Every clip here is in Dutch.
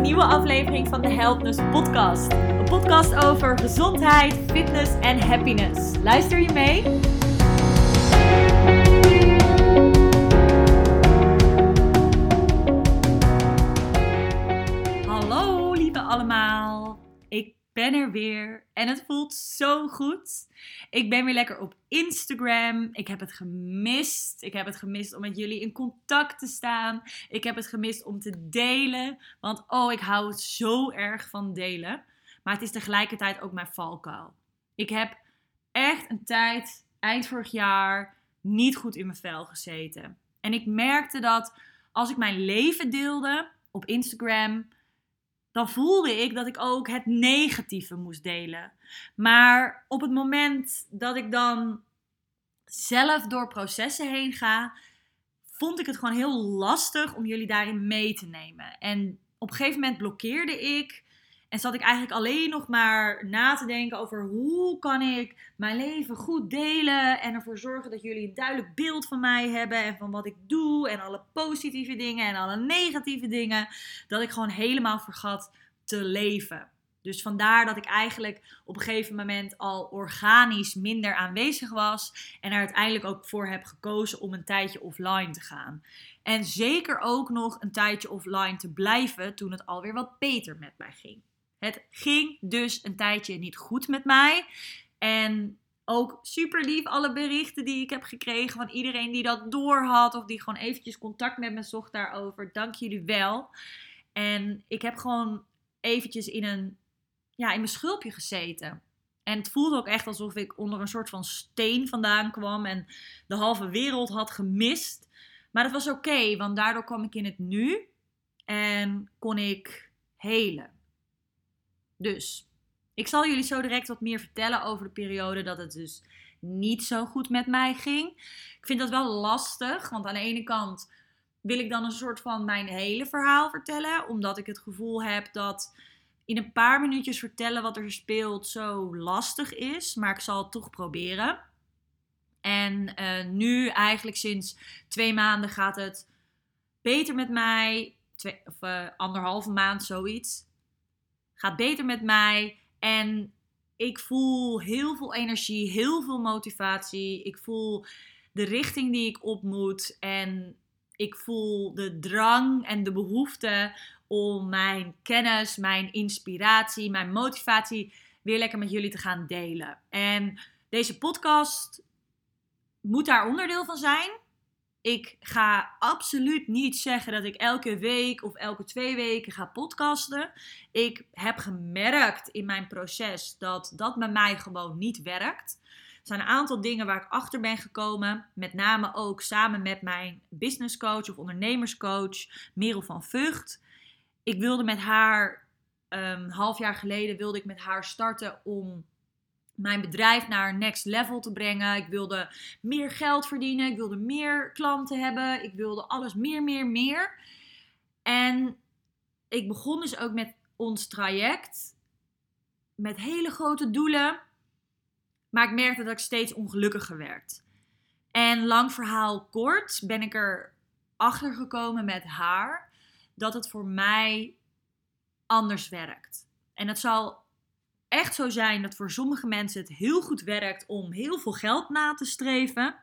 nieuwe aflevering van de Helpness Podcast. Een podcast over gezondheid, fitness en happiness. Luister je mee? Ben er weer en het voelt zo goed. Ik ben weer lekker op Instagram. Ik heb het gemist. Ik heb het gemist om met jullie in contact te staan. Ik heb het gemist om te delen. Want oh, ik hou het zo erg van delen. Maar het is tegelijkertijd ook mijn valkuil. Ik heb echt een tijd, eind vorig jaar, niet goed in mijn vel gezeten. En ik merkte dat als ik mijn leven deelde op Instagram, dan voelde ik dat ik ook het negatieve moest delen. Maar op het moment dat ik dan zelf door processen heen ga, vond ik het gewoon heel lastig om jullie daarin mee te nemen. En op een gegeven moment blokkeerde ik. En zat ik eigenlijk alleen nog maar na te denken over hoe kan ik mijn leven goed delen en ervoor zorgen dat jullie een duidelijk beeld van mij hebben en van wat ik doe en alle positieve dingen en alle negatieve dingen. Dat ik gewoon helemaal vergat te leven. Dus vandaar dat ik eigenlijk op een gegeven moment al organisch minder aanwezig was. En er uiteindelijk ook voor heb gekozen om een tijdje offline te gaan. En zeker ook nog een tijdje offline te blijven toen het alweer wat beter met mij ging. Het ging dus een tijdje niet goed met mij. En ook super lief alle berichten die ik heb gekregen van iedereen die dat door had. Of die gewoon eventjes contact met me zocht daarover. Dank jullie wel. En ik heb gewoon eventjes in een ja, in mijn schulpje gezeten. En het voelde ook echt alsof ik onder een soort van steen vandaan kwam en de halve wereld had gemist. Maar dat was oké, want daardoor kwam ik in het nu en kon ik helen. Dus ik zal jullie zo direct wat meer vertellen over de periode dat het dus niet zo goed met mij ging. Ik vind dat wel lastig, want aan de ene kant wil ik dan een soort van mijn hele verhaal vertellen, omdat ik het gevoel heb dat in een paar minuutjes vertellen wat er speelt zo lastig is, maar ik zal het toch proberen. En uh, nu eigenlijk sinds twee maanden gaat het beter met mij. Twee, of uh, anderhalve maand zoiets. Gaat beter met mij. En ik voel heel veel energie, heel veel motivatie. Ik voel de richting die ik op moet. En ik voel de drang en de behoefte om mijn kennis, mijn inspiratie, mijn motivatie weer lekker met jullie te gaan delen. En deze podcast moet daar onderdeel van zijn. Ik ga absoluut niet zeggen dat ik elke week of elke twee weken ga podcasten. Ik heb gemerkt in mijn proces dat dat bij mij gewoon niet werkt. Er zijn een aantal dingen waar ik achter ben gekomen. Met name ook samen met mijn business coach of ondernemerscoach Merel van Vught ik wilde met haar, um, half jaar geleden wilde ik met haar starten om mijn bedrijf naar next level te brengen. Ik wilde meer geld verdienen. Ik wilde meer klanten hebben. Ik wilde alles meer, meer, meer. En ik begon dus ook met ons traject. Met hele grote doelen. Maar ik merkte dat ik steeds ongelukkiger werd. En lang verhaal kort ben ik er achter gekomen met haar dat het voor mij anders werkt. En het zal echt zo zijn dat voor sommige mensen het heel goed werkt om heel veel geld na te streven,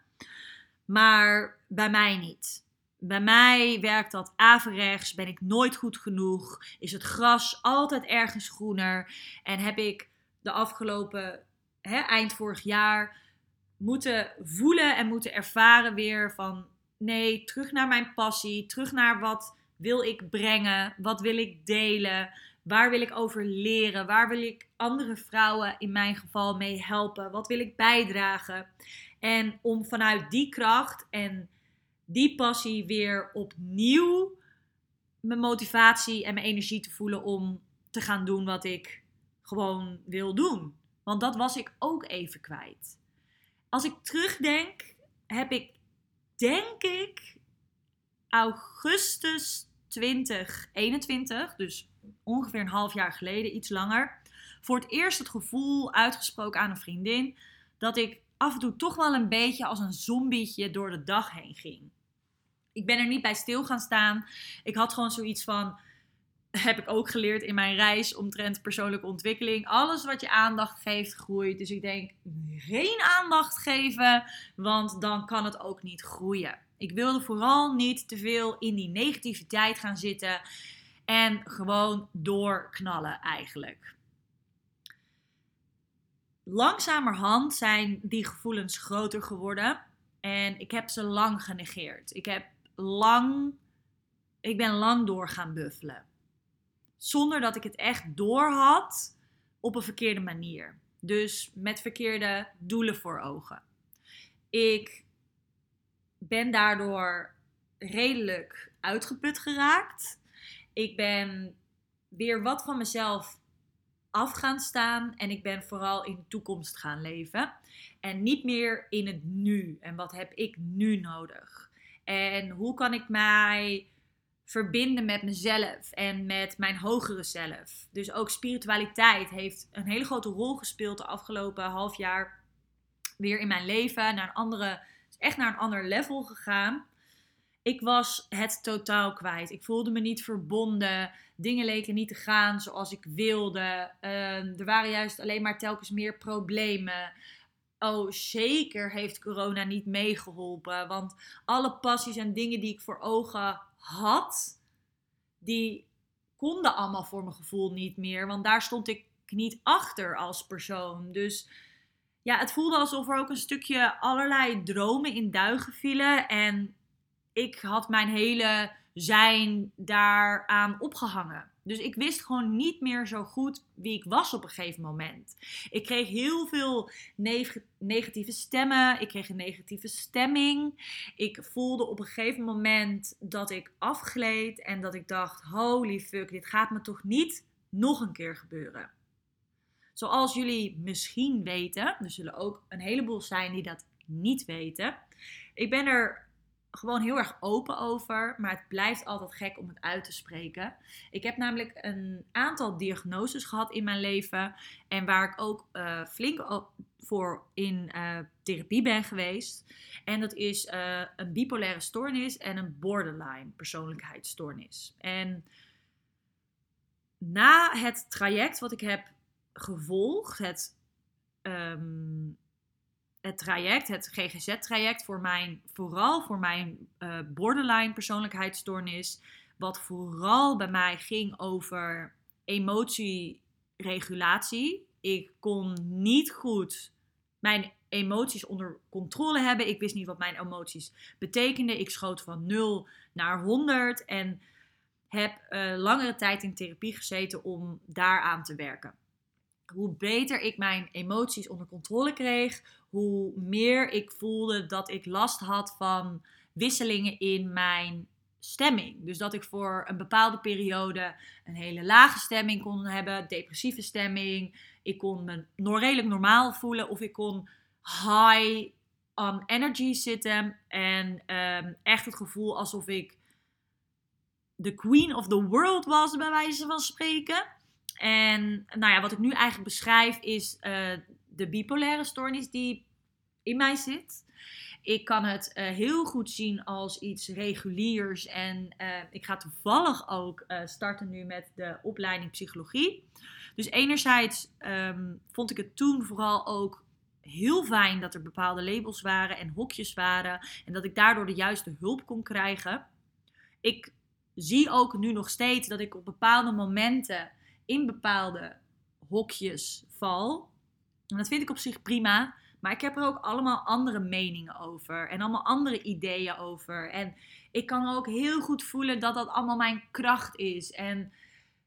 maar bij mij niet. Bij mij werkt dat averechts, ben ik nooit goed genoeg, is het gras altijd ergens groener en heb ik de afgelopen hè, eind vorig jaar moeten voelen en moeten ervaren weer van nee, terug naar mijn passie, terug naar wat wil ik brengen? Wat wil ik delen? Waar wil ik over leren? Waar wil ik andere vrouwen in mijn geval mee helpen? Wat wil ik bijdragen? En om vanuit die kracht en die passie weer opnieuw mijn motivatie en mijn energie te voelen om te gaan doen wat ik gewoon wil doen. Want dat was ik ook even kwijt. Als ik terugdenk, heb ik, denk ik, augustus 2021, dus ongeveer een half jaar geleden, iets langer, voor het eerst het gevoel uitgesproken aan een vriendin dat ik af en toe toch wel een beetje als een zombietje door de dag heen ging. Ik ben er niet bij stil gaan staan. Ik had gewoon zoiets van: heb ik ook geleerd in mijn reis omtrent persoonlijke ontwikkeling. Alles wat je aandacht geeft, groeit. Dus ik denk, geen aandacht geven, want dan kan het ook niet groeien. Ik wilde vooral niet te veel in die negativiteit gaan zitten en gewoon doorknallen eigenlijk. Langzamerhand zijn die gevoelens groter geworden en ik heb ze lang genegeerd. Ik heb lang, ik ben lang door gaan buffelen zonder dat ik het echt door had op een verkeerde manier. Dus met verkeerde doelen voor ogen. Ik ben daardoor redelijk uitgeput geraakt. Ik ben weer wat van mezelf af gaan staan en ik ben vooral in de toekomst gaan leven. En niet meer in het nu. En wat heb ik nu nodig? En hoe kan ik mij verbinden met mezelf en met mijn hogere zelf. Dus ook spiritualiteit heeft een hele grote rol gespeeld de afgelopen half jaar weer in mijn leven. Naar een andere, echt naar een ander level gegaan. Ik was het totaal kwijt. Ik voelde me niet verbonden. Dingen leken niet te gaan zoals ik wilde. Ehm, er waren juist alleen maar telkens meer problemen. Oh, zeker heeft corona niet meegeholpen. Want alle passies en dingen die ik voor ogen had, die konden allemaal voor mijn gevoel niet meer. Want daar stond ik niet achter als persoon. Dus ja, het voelde alsof er ook een stukje allerlei dromen in duigen vielen. En ik had mijn hele zijn daaraan opgehangen. Dus ik wist gewoon niet meer zo goed wie ik was op een gegeven moment. Ik kreeg heel veel negatieve stemmen. Ik kreeg een negatieve stemming. Ik voelde op een gegeven moment dat ik afgleed en dat ik dacht: holy fuck, dit gaat me toch niet nog een keer gebeuren. Zoals jullie misschien weten, er zullen ook een heleboel zijn die dat niet weten. Ik ben er gewoon heel erg open over, maar het blijft altijd gek om het uit te spreken. Ik heb namelijk een aantal diagnoses gehad in mijn leven en waar ik ook uh, flink voor in uh, therapie ben geweest. En dat is uh, een bipolaire stoornis en een borderline persoonlijkheidsstoornis. En na het traject wat ik heb gevolgd, het um, het traject, het GGZ-traject, voor mijn, vooral voor mijn uh, borderline persoonlijkheidsstoornis, wat vooral bij mij ging over emotieregulatie. Ik kon niet goed mijn emoties onder controle hebben. Ik wist niet wat mijn emoties betekenden. Ik schoot van 0 naar 100 en heb uh, langere tijd in therapie gezeten om daaraan te werken. Hoe beter ik mijn emoties onder controle kreeg, hoe meer ik voelde dat ik last had van wisselingen in mijn stemming. Dus dat ik voor een bepaalde periode een hele lage stemming kon hebben, depressieve stemming. Ik kon me redelijk normaal voelen of ik kon high on energy zitten en ehm, echt het gevoel alsof ik de queen of the world was, bij wijze van spreken. En nou ja, wat ik nu eigenlijk beschrijf is uh, de bipolaire stoornis die in mij zit. Ik kan het uh, heel goed zien als iets reguliers. En uh, ik ga toevallig ook starten nu met de opleiding psychologie. Dus enerzijds um, vond ik het toen vooral ook heel fijn dat er bepaalde labels waren en hokjes waren. En dat ik daardoor de juiste hulp kon krijgen. Ik zie ook nu nog steeds dat ik op bepaalde momenten in bepaalde hokjes val. En dat vind ik op zich prima. Maar ik heb er ook allemaal andere meningen over. En allemaal andere ideeën over. En ik kan ook heel goed voelen dat dat allemaal mijn kracht is. En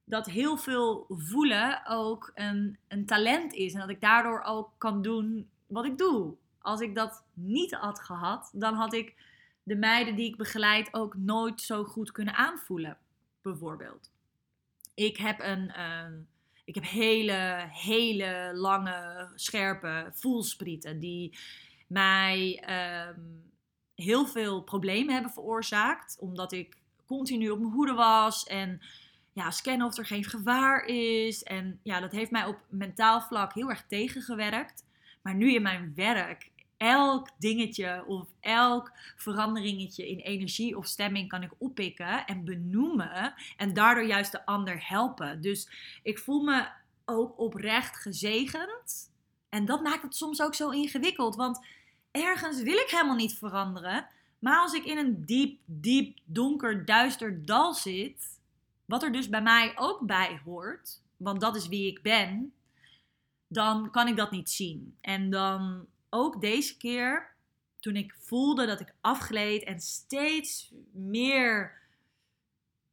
dat heel veel voelen ook een, een talent is. En dat ik daardoor ook kan doen wat ik doe. Als ik dat niet had gehad, dan had ik de meiden die ik begeleid ook nooit zo goed kunnen aanvoelen. Bijvoorbeeld. Ik heb een. een ik heb hele, hele lange, scherpe voelsprieten die mij ehm, heel veel problemen hebben veroorzaakt. Omdat ik continu op mijn hoede was en ja, scannen of er geen gevaar is. En ja, dat heeft mij op mentaal vlak heel erg tegengewerkt. Maar nu in mijn werk elk dingetje of elk veranderingetje in energie of stemming kan ik oppikken en benoemen en daardoor juist de ander helpen. Dus ik voel me ook oprecht gezegend. En dat maakt het soms ook zo ingewikkeld, want ergens wil ik helemaal niet veranderen. Maar als ik in een diep, diep, donker, duister dal zit, wat er dus bij mij ook bij hoort, want dat is wie ik ben, dan kan ik dat niet zien. En dan ook deze keer, toen ik voelde dat ik afgleed en steeds meer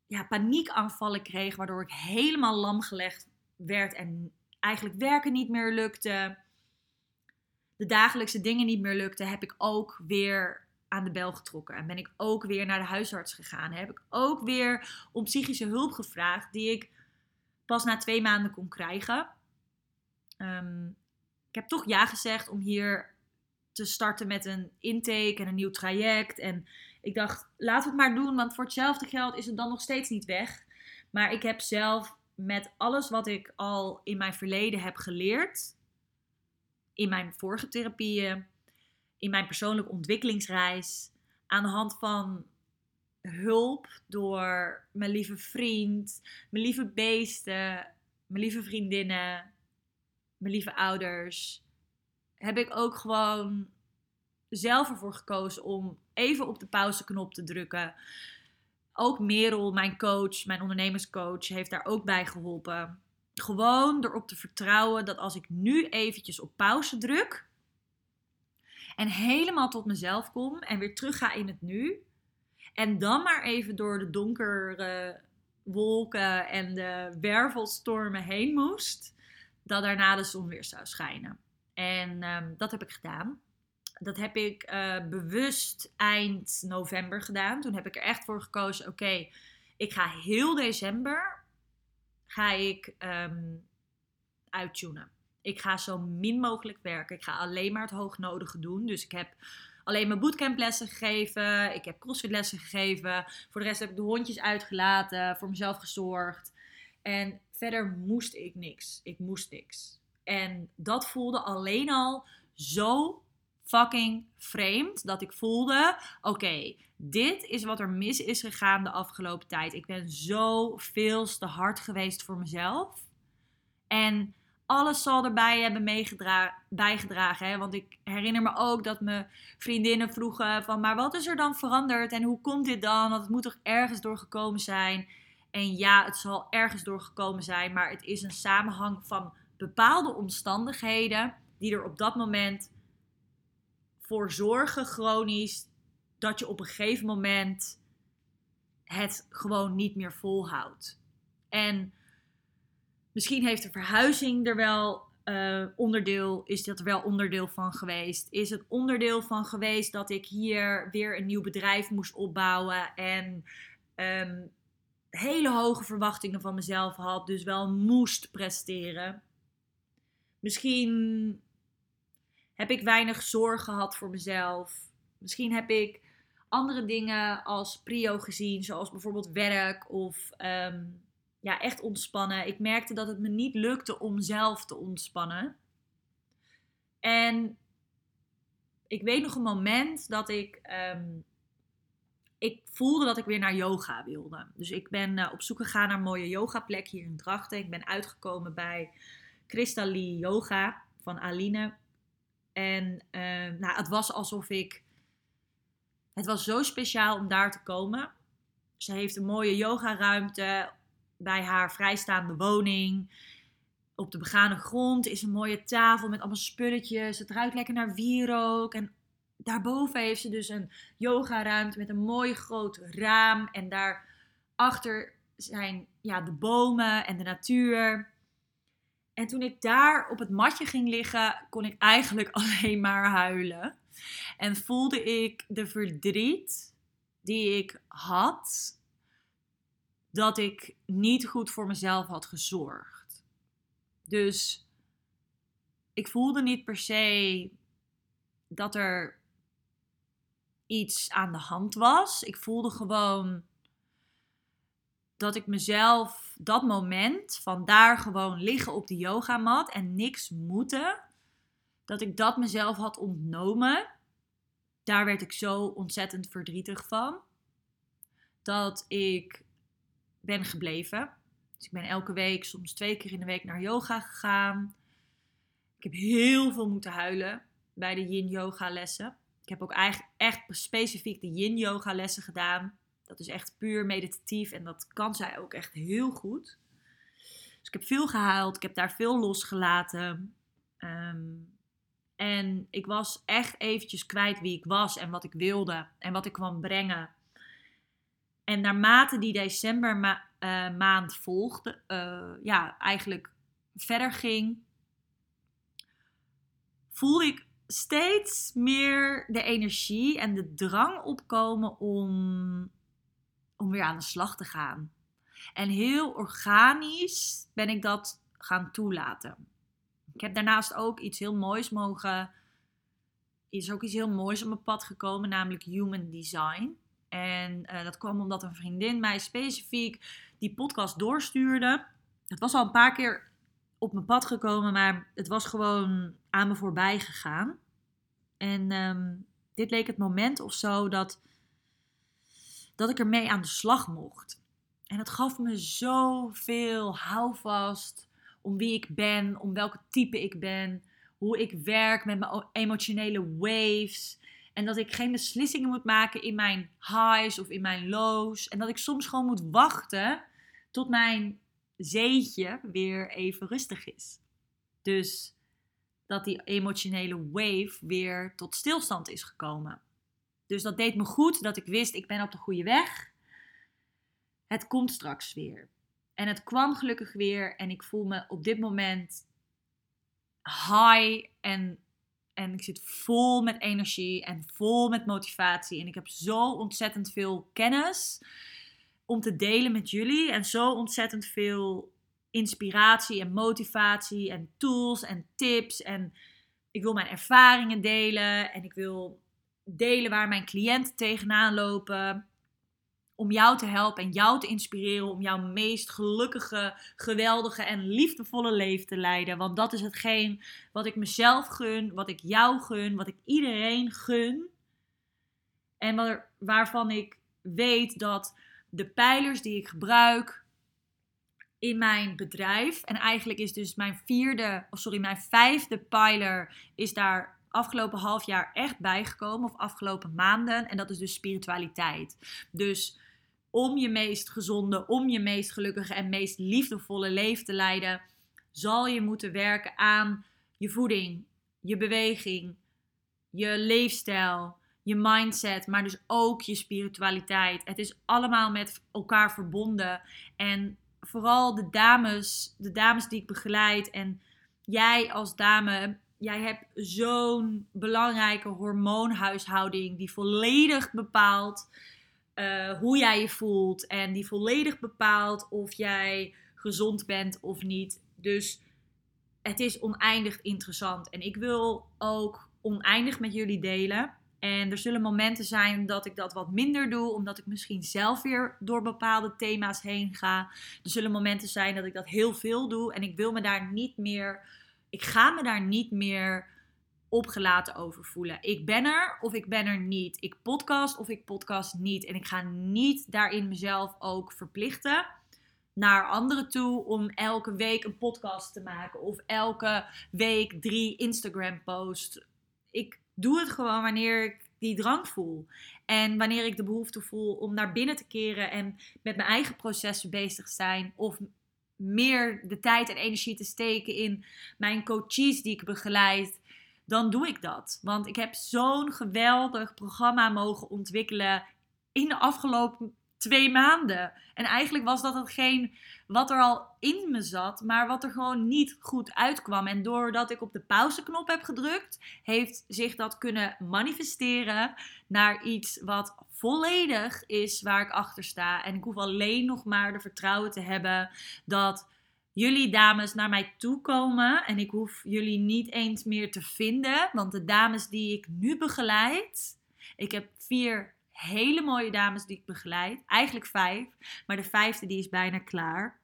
ja, paniekaanvallen kreeg, waardoor ik helemaal lam gelegd werd en eigenlijk werken niet meer lukte, de dagelijkse dingen niet meer lukte, heb ik ook weer aan de bel getrokken. En ben ik ook weer naar de huisarts gegaan. Heb ik ook weer om psychische hulp gevraagd, die ik pas na twee maanden kon krijgen. Ehm, ik heb toch ja gezegd om hier te starten met een intake en een nieuw traject. En ik dacht, laten we het maar doen, want voor hetzelfde geld is het dan nog steeds niet weg. Maar ik heb zelf met alles wat ik al in mijn verleden heb geleerd, in mijn vorige therapieën, in mijn persoonlijke ontwikkelingsreis, aan de hand van hulp door mijn lieve vriend, mijn lieve beesten, mijn lieve vriendinnen, mijn lieve ouders, heb ik ook gewoon zelf ervoor gekozen om even op de pauzeknop te drukken. Ook Merel, mijn coach, mijn ondernemerscoach, heeft daar ook bij geholpen. Gewoon erop te vertrouwen dat als ik nu eventjes op pauze druk en helemaal tot mezelf kom en weer terug ga in het nu, en dan maar even door de donkere wolken en de wervelstormen heen moest, dat daarna de zon weer zou schijnen. En um, dat heb ik gedaan. Dat heb ik uh, bewust eind november gedaan. Toen heb ik er echt voor gekozen: oké, ik ga heel december ga ik um, uittunen. Ik ga zo min mogelijk werken. Ik ga alleen maar het hoognodige doen. Dus ik heb alleen mijn bootcamplessen gegeven. Ik heb crossfitlessen gegeven. Voor de rest heb ik de hondjes uitgelaten. Voor mezelf gezorgd. En verder moest ik niks. Ik moest niks. En dat voelde alleen al zo fucking vreemd. Dat ik voelde: oké, dit is wat er mis is gegaan de afgelopen tijd. Ik ben zo veel te hard geweest voor mezelf. En alles zal erbij hebben bijgedragen. Hè? Want ik herinner me ook dat mijn vriendinnen vroegen van... maar wat is er dan veranderd en hoe komt dit dan? Want het moet toch ergens doorgekomen zijn? En ja, het zal ergens doorgekomen zijn... maar het is een samenhang van bepaalde omstandigheden... die er op dat moment voor zorgen chronisch... dat je op een gegeven moment het gewoon niet meer volhoudt. En Misschien heeft de verhuizing er wel uh, onderdeel, is dat er wel onderdeel van geweest? Is het onderdeel van geweest dat ik hier weer een nieuw bedrijf moest opbouwen en um, hele hoge verwachtingen van mezelf had, dus wel moest presteren? Misschien heb ik weinig zorg gehad voor mezelf. Misschien heb ik andere dingen als prio gezien, zoals bijvoorbeeld werk of um, ja, echt ontspannen. Ik merkte dat het me niet lukte om zelf te ontspannen. En ik weet nog een moment dat ik. Ehm, ik voelde dat ik weer naar yoga wilde. Dus ik ben uh, op zoek gegaan naar een mooie yogaplek hier in Drachten. Ik ben uitgekomen bij Kristalli Yoga van Aline. En uh, nou, het was alsof ik. Het was zo speciaal om daar te komen. Ze heeft een mooie yogaruimte bij haar vrijstaande woning. Op de begane grond is een mooie tafel met allemaal spulletjes. Het ruikt lekker naar wierook. En daarboven heeft ze dus een yogaruimte met een mooi groot raam. En daarachter zijn ja, de bomen en de natuur. En toen ik daar op het matje ging liggen, kon ik eigenlijk alleen maar huilen. En voelde ik de verdriet die ik had dat ik niet goed voor mezelf had gezorgd. Dus ik voelde niet per se dat er iets aan de hand was. Ik voelde gewoon dat ik mezelf dat moment van daar gewoon liggen op de yogamat en niks moeten, dat ik dat mezelf had ontnomen, daar werd ik zo ontzettend verdrietig van. Dat ik ben gebleven. Dus ik ben elke week, soms twee keer in de week naar yoga gegaan. Ik heb heel veel moeten huilen bij de yin yoga lessen. Ik heb ook eigenlijk echt specifiek de yin yoga lessen gedaan. Dat is echt puur meditatief en dat kan zij ook echt heel goed. Dus ik heb veel gehuild, ik heb daar veel losgelaten. Ehm, en ik was echt eventjes kwijt wie ik was en wat ik wilde en wat ik kwam brengen. En naarmate die december eh, maand volgde, uh, ja, eigenlijk verder ging, voelde ik steeds meer de energie en de drang opkomen om, om weer aan de slag te gaan. En heel organisch ben ik dat gaan toelaten. Ik heb daarnaast ook iets heel moois mogen. Is ook iets heel moois op mijn pad gekomen, namelijk human design. En uh, dat kwam omdat een vriendin mij specifiek die podcast doorstuurde. Het was al een paar keer op mijn pad gekomen, maar het was gewoon aan me voorbij gegaan. En um, dit leek het moment of zo dat, dat ik ermee aan de slag mocht. En het gaf me zoveel houvast om wie ik ben, om welke type ik ben, hoe ik werk met mijn emotionele waves. En dat ik geen beslissingen moet maken in mijn highs of in mijn lows. En dat ik soms gewoon moet wachten tot mijn zeetje weer even rustig is. Dus dat die emotionele wave weer tot stilstand is gekomen. Dus dat deed me goed dat ik wist, ik ben op de goede weg. Het komt straks weer. En het kwam gelukkig weer en ik voel me op dit moment high en, en ik zit vol met energie en vol met motivatie. En ik heb zo ontzettend veel kennis om te delen met jullie en zo ontzettend veel inspiratie en motivatie en tools en tips. En ik wil mijn ervaringen delen en ik wil delen waar mijn cliënten tegenaan lopen. Om jou te helpen en jou te inspireren om jouw meest gelukkige, geweldige en liefdevolle leven te leiden. Want dat is hetgeen wat ik mezelf gun, wat ik jou gun, wat ik iedereen gun. En waarvan ik weet dat de pijlers die ik gebruik, in mijn bedrijf. En eigenlijk is dus mijn vierde, of sorry, mijn vijfde pijler is daar afgelopen half jaar echt bijgekomen. Of afgelopen maanden. En dat is dus spiritualiteit. Dus om je meest gezonde, om je meest gelukkige en meest liefdevolle leven te leiden, zal je moeten werken aan je voeding, je beweging, je leefstijl, je mindset, maar dus ook je spiritualiteit. Het is allemaal met elkaar verbonden. En vooral de dames, de dames die ik begeleid en jij als dame, jij hebt zo'n belangrijke hormoonhuishouding die volledig bepaalt uh, hoe jij je voelt en die volledig bepaalt of jij gezond bent of niet. Dus het is oneindig interessant en ik wil ook oneindig met jullie delen. En er zullen momenten zijn dat ik dat wat minder doe, omdat ik misschien zelf weer door bepaalde thema's heen ga. Er zullen momenten zijn dat ik dat heel veel doe en ik wil me daar niet meer, ik ga me daar niet meer opgelaten over voelen. Ik ben er of ik ben er niet. Ik podcast of ik podcast niet. En ik ga niet daarin mezelf ook verplichten naar anderen toe om elke week een podcast te maken of elke week drie Instagram posts. Ik doe het gewoon wanneer ik die drang voel. En wanneer ik de behoefte voel om naar binnen te keren en met mijn eigen processen bezig te zijn. Of meer de tijd en energie te steken in mijn coaches die ik begeleid. Dan doe ik dat. Want ik heb zo'n geweldig programma mogen ontwikkelen in de afgelopen twee maanden. En eigenlijk was dat hetgeen wat er al in me zat, maar wat er gewoon niet goed uitkwam. En doordat ik op de pauzeknop heb gedrukt, heeft zich dat kunnen manifesteren naar iets wat volledig is waar ik achter sta. En ik hoef alleen nog maar de vertrouwen te hebben dat jullie dames naar mij toe komen. En ik hoef jullie niet eens meer te vinden, want de dames die ik nu begeleid, ik heb vier hele mooie dames die ik begeleid. Eigenlijk vijf, maar de vijfde die is bijna klaar.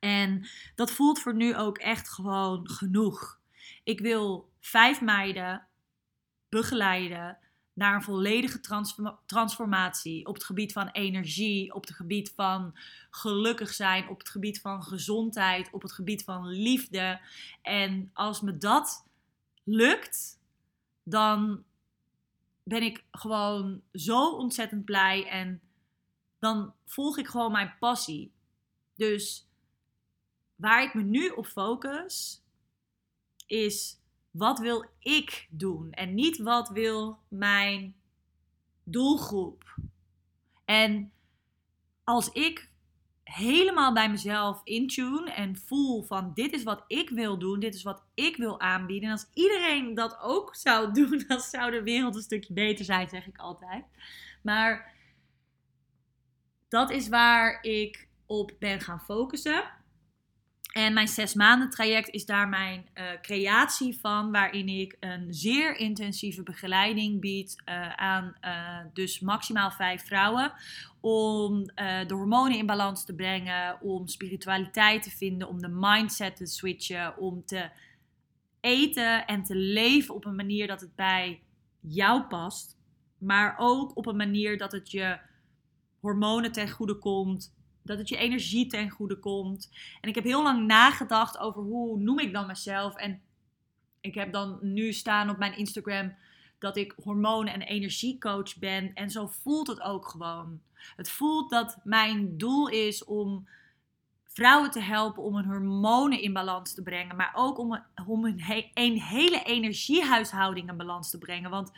En dat voelt voor nu ook echt gewoon genoeg. Ik wil vijf meiden begeleiden naar een volledige transformatie op het gebied van energie, op het gebied van gelukkig zijn, op het gebied van gezondheid, op het gebied van liefde. En als me dat lukt, dan ben ik gewoon zo ontzettend blij en dan volg ik gewoon mijn passie. Dus waar ik me nu op focus is wat wil ik doen en niet wat wil mijn doelgroep. En als ik helemaal bij mezelf intune en voel van dit is wat ik wil doen, dit is wat ik wil aanbieden. En als iedereen dat ook zou doen, dan zou de wereld een stukje beter zijn, zeg ik altijd. Maar dat is waar ik op ben gaan focussen. En mijn zes maanden traject is daar mijn uh, creatie van, waarin ik een zeer intensieve begeleiding bied uh, aan uh, dus maximaal vijf vrouwen. Om de hormonen in balans te brengen, om spiritualiteit te vinden, om de mindset te switchen, om te eten en te leven op een manier dat het bij jou past. Maar ook op een manier dat het je hormonen ten goede komt, dat het je energie ten goede komt. En ik heb heel lang nagedacht over hoe noem ik dan mezelf. En ik heb dan nu staan op mijn Instagram dat ik hormonen- en energiecoach ben. En zo voelt het ook gewoon. Het voelt dat mijn doel is om vrouwen te helpen om hun hormonen in balans te brengen. Maar ook om, om een, een hele energiehuishouding in balans te brengen. Want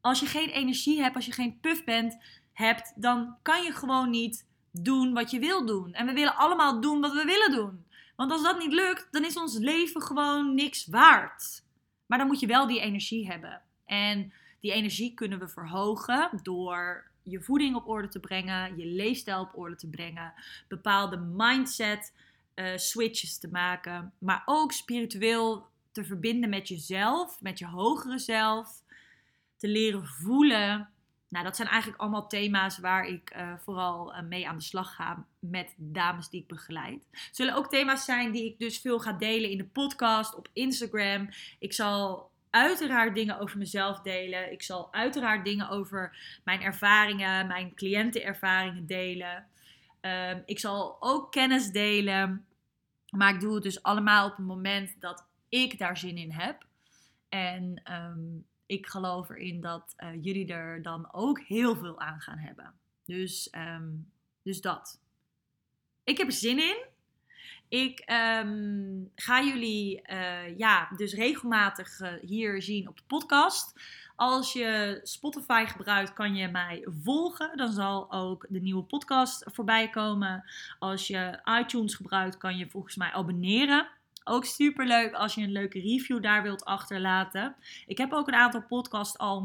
als je geen energie hebt, als je geen puff bent, hebt, dan kan je gewoon niet doen wat je wil doen. En we willen allemaal doen wat we willen doen. Want als dat niet lukt, dan is ons leven gewoon niks waard. Maar dan moet je wel die energie hebben. En die energie kunnen we verhogen door je voeding op orde te brengen, je leefstijl op orde te brengen, bepaalde mindset uh, switches te maken, maar ook spiritueel te verbinden met jezelf, met je hogere zelf, te leren voelen nou, dat zijn eigenlijk allemaal thema's waar ik uh, vooral uh, mee aan de slag ga met dames die ik begeleid. Zullen ook thema's zijn die ik dus veel ga delen in de podcast, op Instagram. Ik zal uiteraard dingen over mezelf delen. Ik zal uiteraard dingen over mijn ervaringen, mijn cliëntenervaringen delen. Um, ik zal ook kennis delen. Maar ik doe het dus allemaal op het moment dat ik daar zin in heb. En um, ik geloof erin dat uh, jullie er dan ook heel veel aan gaan hebben. Dus, um, dus dat. Ik heb er zin in. Ik um, ga jullie uh, ja, dus regelmatig uh, hier zien op de podcast. Als je Spotify gebruikt, kan je mij volgen. Dan zal ook de nieuwe podcast voorbij komen. Als je iTunes gebruikt, kan je volgens mij abonneren. Ook super leuk als je een leuke review daar wilt achterlaten. Ik heb ook een aantal podcasts al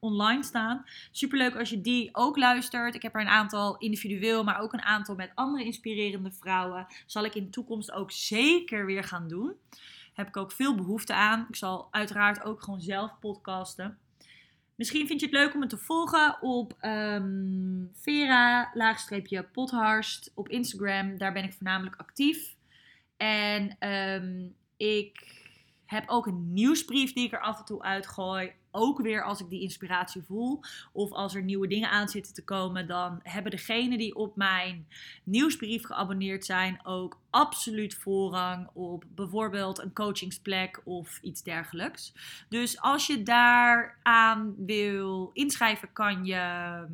online, staan. Super leuk als je die ook luistert. Ik heb er een aantal individueel, maar ook een aantal met andere inspirerende vrouwen. Zal ik in de toekomst ook zeker weer gaan doen. Heb ik ook veel behoefte aan. Ik zal uiteraard ook gewoon zelf podcasten. Misschien vind je het leuk om me te volgen op um, Vera-potharst op Instagram. Daar ben ik voornamelijk actief. En ehm, ik heb ook een nieuwsbrief die ik er af en toe uitgooi. Ook weer als ik die inspiratie voel. Of als er nieuwe dingen aan zitten te komen. Dan hebben degenen die op mijn nieuwsbrief geabonneerd zijn ook absoluut voorrang op bijvoorbeeld een coachingsplek of iets dergelijks. Dus als je daar aan wil inschrijven, kan je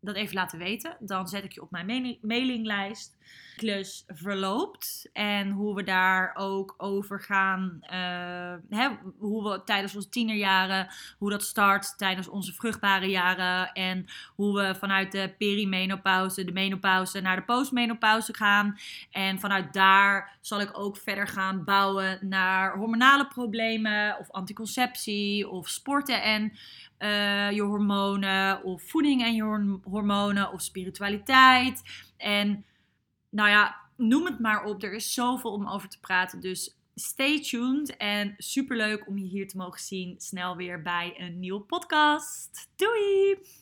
dat even laten weten. Dan zet ik je op mijn mailinglijst. Klus verloopt en hoe we daar ook over gaan. Uh, hè, hoe we tijdens onze tienerjaren, hoe dat start tijdens onze vruchtbare jaren. En hoe we vanuit de perimenopauze, de menopauze naar de postmenopauze gaan. En vanuit daar zal ik ook verder gaan bouwen naar hormonale problemen of anticonceptie of sporten en uh, je hormonen, of voeding en je hormonen, of spiritualiteit. En nou ja, noem het maar op. Er is zoveel om over te praten. Dus stay tuned en super leuk om je hier te mogen zien. Snel weer bij een nieuwe podcast. Doei!